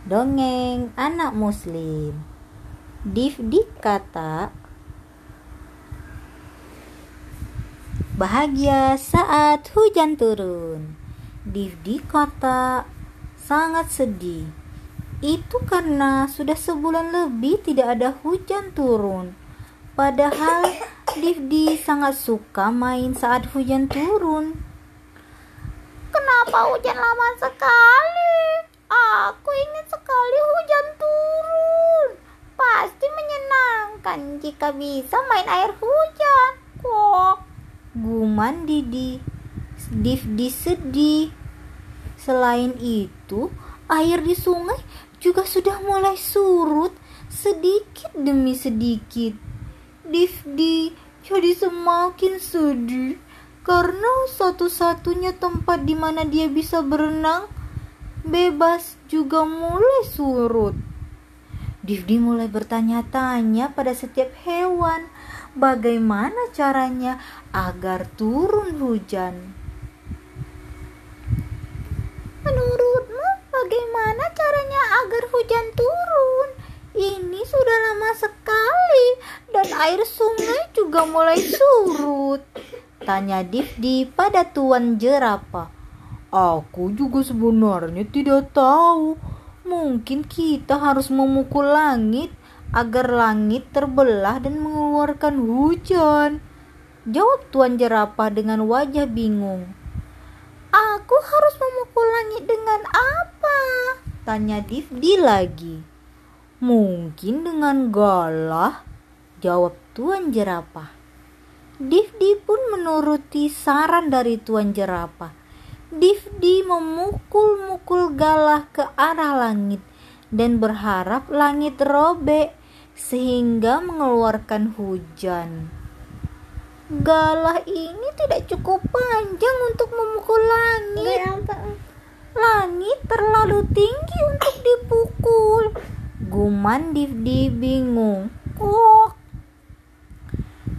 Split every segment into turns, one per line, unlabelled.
Dongeng anak muslim. Difdi kata Bahagia saat hujan turun. Difdi kata sangat sedih. Itu karena sudah sebulan lebih tidak ada hujan turun. Padahal Difdi sangat suka main saat hujan turun.
Kenapa hujan lama sekali? Aku ingin sekali hujan turun. Pasti menyenangkan jika bisa main air hujan. Kok?
Guman Didi. Difdi sedih. Selain itu, air di sungai juga sudah mulai surut sedikit demi sedikit. Difdi jadi semakin sedih karena satu-satunya tempat di mana dia bisa berenang bebas juga mulai surut. Divdi mulai bertanya-tanya pada setiap hewan bagaimana caranya agar turun hujan.
Menurutmu bagaimana caranya agar hujan turun? Ini sudah lama sekali dan air sungai juga mulai surut.
Tanya Divdi pada Tuan Jerapah.
Aku juga sebenarnya tidak tahu. Mungkin kita harus memukul langit agar langit terbelah dan mengeluarkan hujan.
Jawab Tuan Jerapah dengan wajah bingung.
Aku harus memukul langit dengan apa?
Tanya Divdi lagi.
Mungkin dengan galah,
jawab Tuan Jerapah. Divdi pun menuruti saran dari Tuan Jerapah. Divdi memukul-mukul galah ke arah langit dan berharap langit robek sehingga mengeluarkan hujan.
Galah ini tidak cukup panjang untuk memukul langit. Langit terlalu tinggi untuk dipukul.
Guman Divdi bingung.
Kok?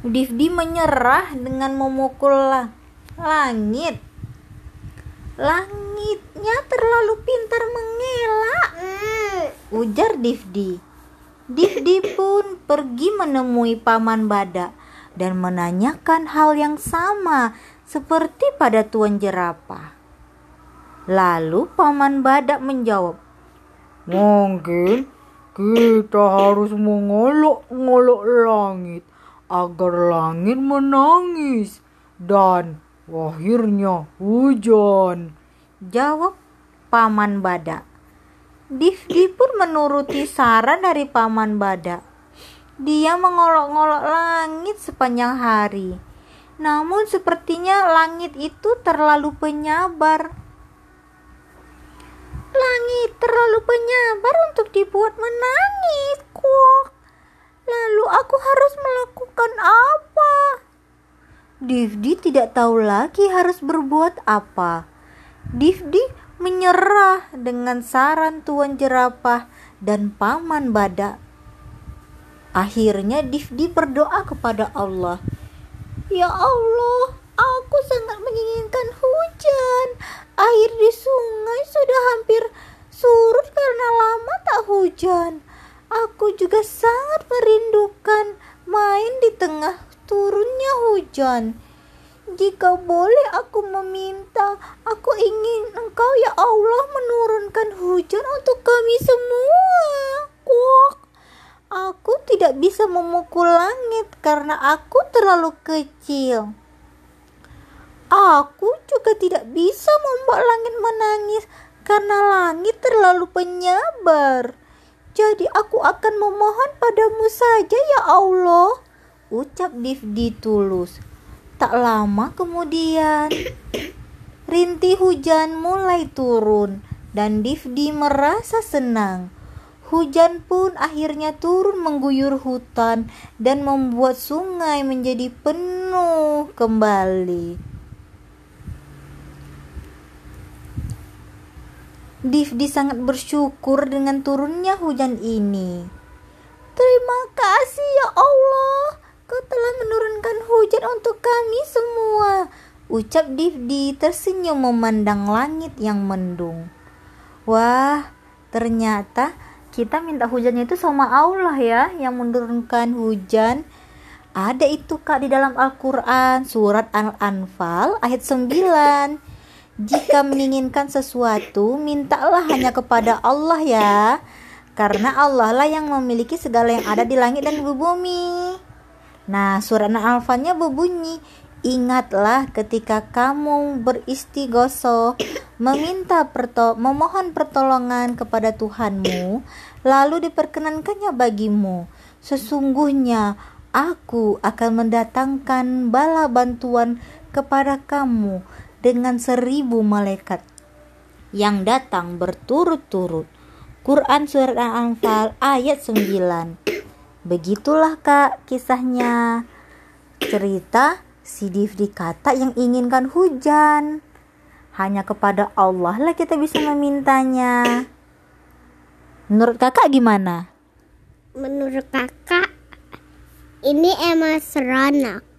Divdi menyerah dengan memukul langit Langitnya terlalu pintar mengelak,
hmm.
ujar Divdi. Divdi pun pergi menemui Paman Badak dan menanyakan hal yang sama seperti pada Tuan Jerapah. Lalu Paman Badak menjawab,
Mungkin kita harus mengolok-ngolok langit agar langit menangis dan Akhirnya hujan.
Jawab Paman Badak. Divdi pun menuruti saran dari Paman Badak. Dia mengolok-ngolok langit sepanjang hari. Namun sepertinya langit itu terlalu penyabar.
Langit terlalu penyabar untuk dibuat menangis. Kok? Lalu aku harus melakukan apa?
Divdi tidak tahu lagi harus berbuat apa. Divdi menyerah dengan saran Tuan Jerapah dan Paman Badak. Akhirnya Divdi berdoa kepada Allah.
Ya Allah, aku sangat menginginkan hujan. Air di sungai sudah hampir surut karena lama tak hujan. Aku juga sangat merindukan main di tengah turunnya hujan. Jika boleh aku meminta, aku ingin engkau ya Allah menurunkan hujan untuk kami semua. Kuak. Aku tidak bisa memukul langit karena aku terlalu kecil. Aku juga tidak bisa membuat langit menangis karena langit terlalu penyabar. Jadi aku akan memohon padamu saja ya Allah
ucap Divdi tulus. Tak lama kemudian, rintik hujan mulai turun dan Divdi merasa senang. Hujan pun akhirnya turun mengguyur hutan dan membuat sungai menjadi penuh kembali. Divdi sangat bersyukur dengan turunnya hujan ini.
Terima kasih ya Allah. Kau telah untuk kami semua.
Ucap Divdi tersenyum memandang langit yang mendung. Wah, ternyata kita minta hujannya itu sama Allah ya yang menurunkan hujan ada itu kak di dalam Al-Quran surat Al-Anfal ayat 9 Jika menginginkan sesuatu mintalah hanya kepada Allah ya Karena Allah lah yang memiliki segala yang ada di langit dan di bumi Nah surat Al-Anfalnya berbunyi Ingatlah ketika kamu beristighoso meminta perto memohon pertolongan kepada Tuhanmu lalu diperkenankannya bagimu sesungguhnya Aku akan mendatangkan bala bantuan kepada kamu dengan seribu malaikat yang datang berturut-turut. Quran Surat Al-Anfal ayat 9 Begitulah kak kisahnya Cerita si Divdi kata yang inginkan hujan Hanya kepada Allah lah kita bisa memintanya Menurut kakak gimana?
Menurut kakak ini emang seronok.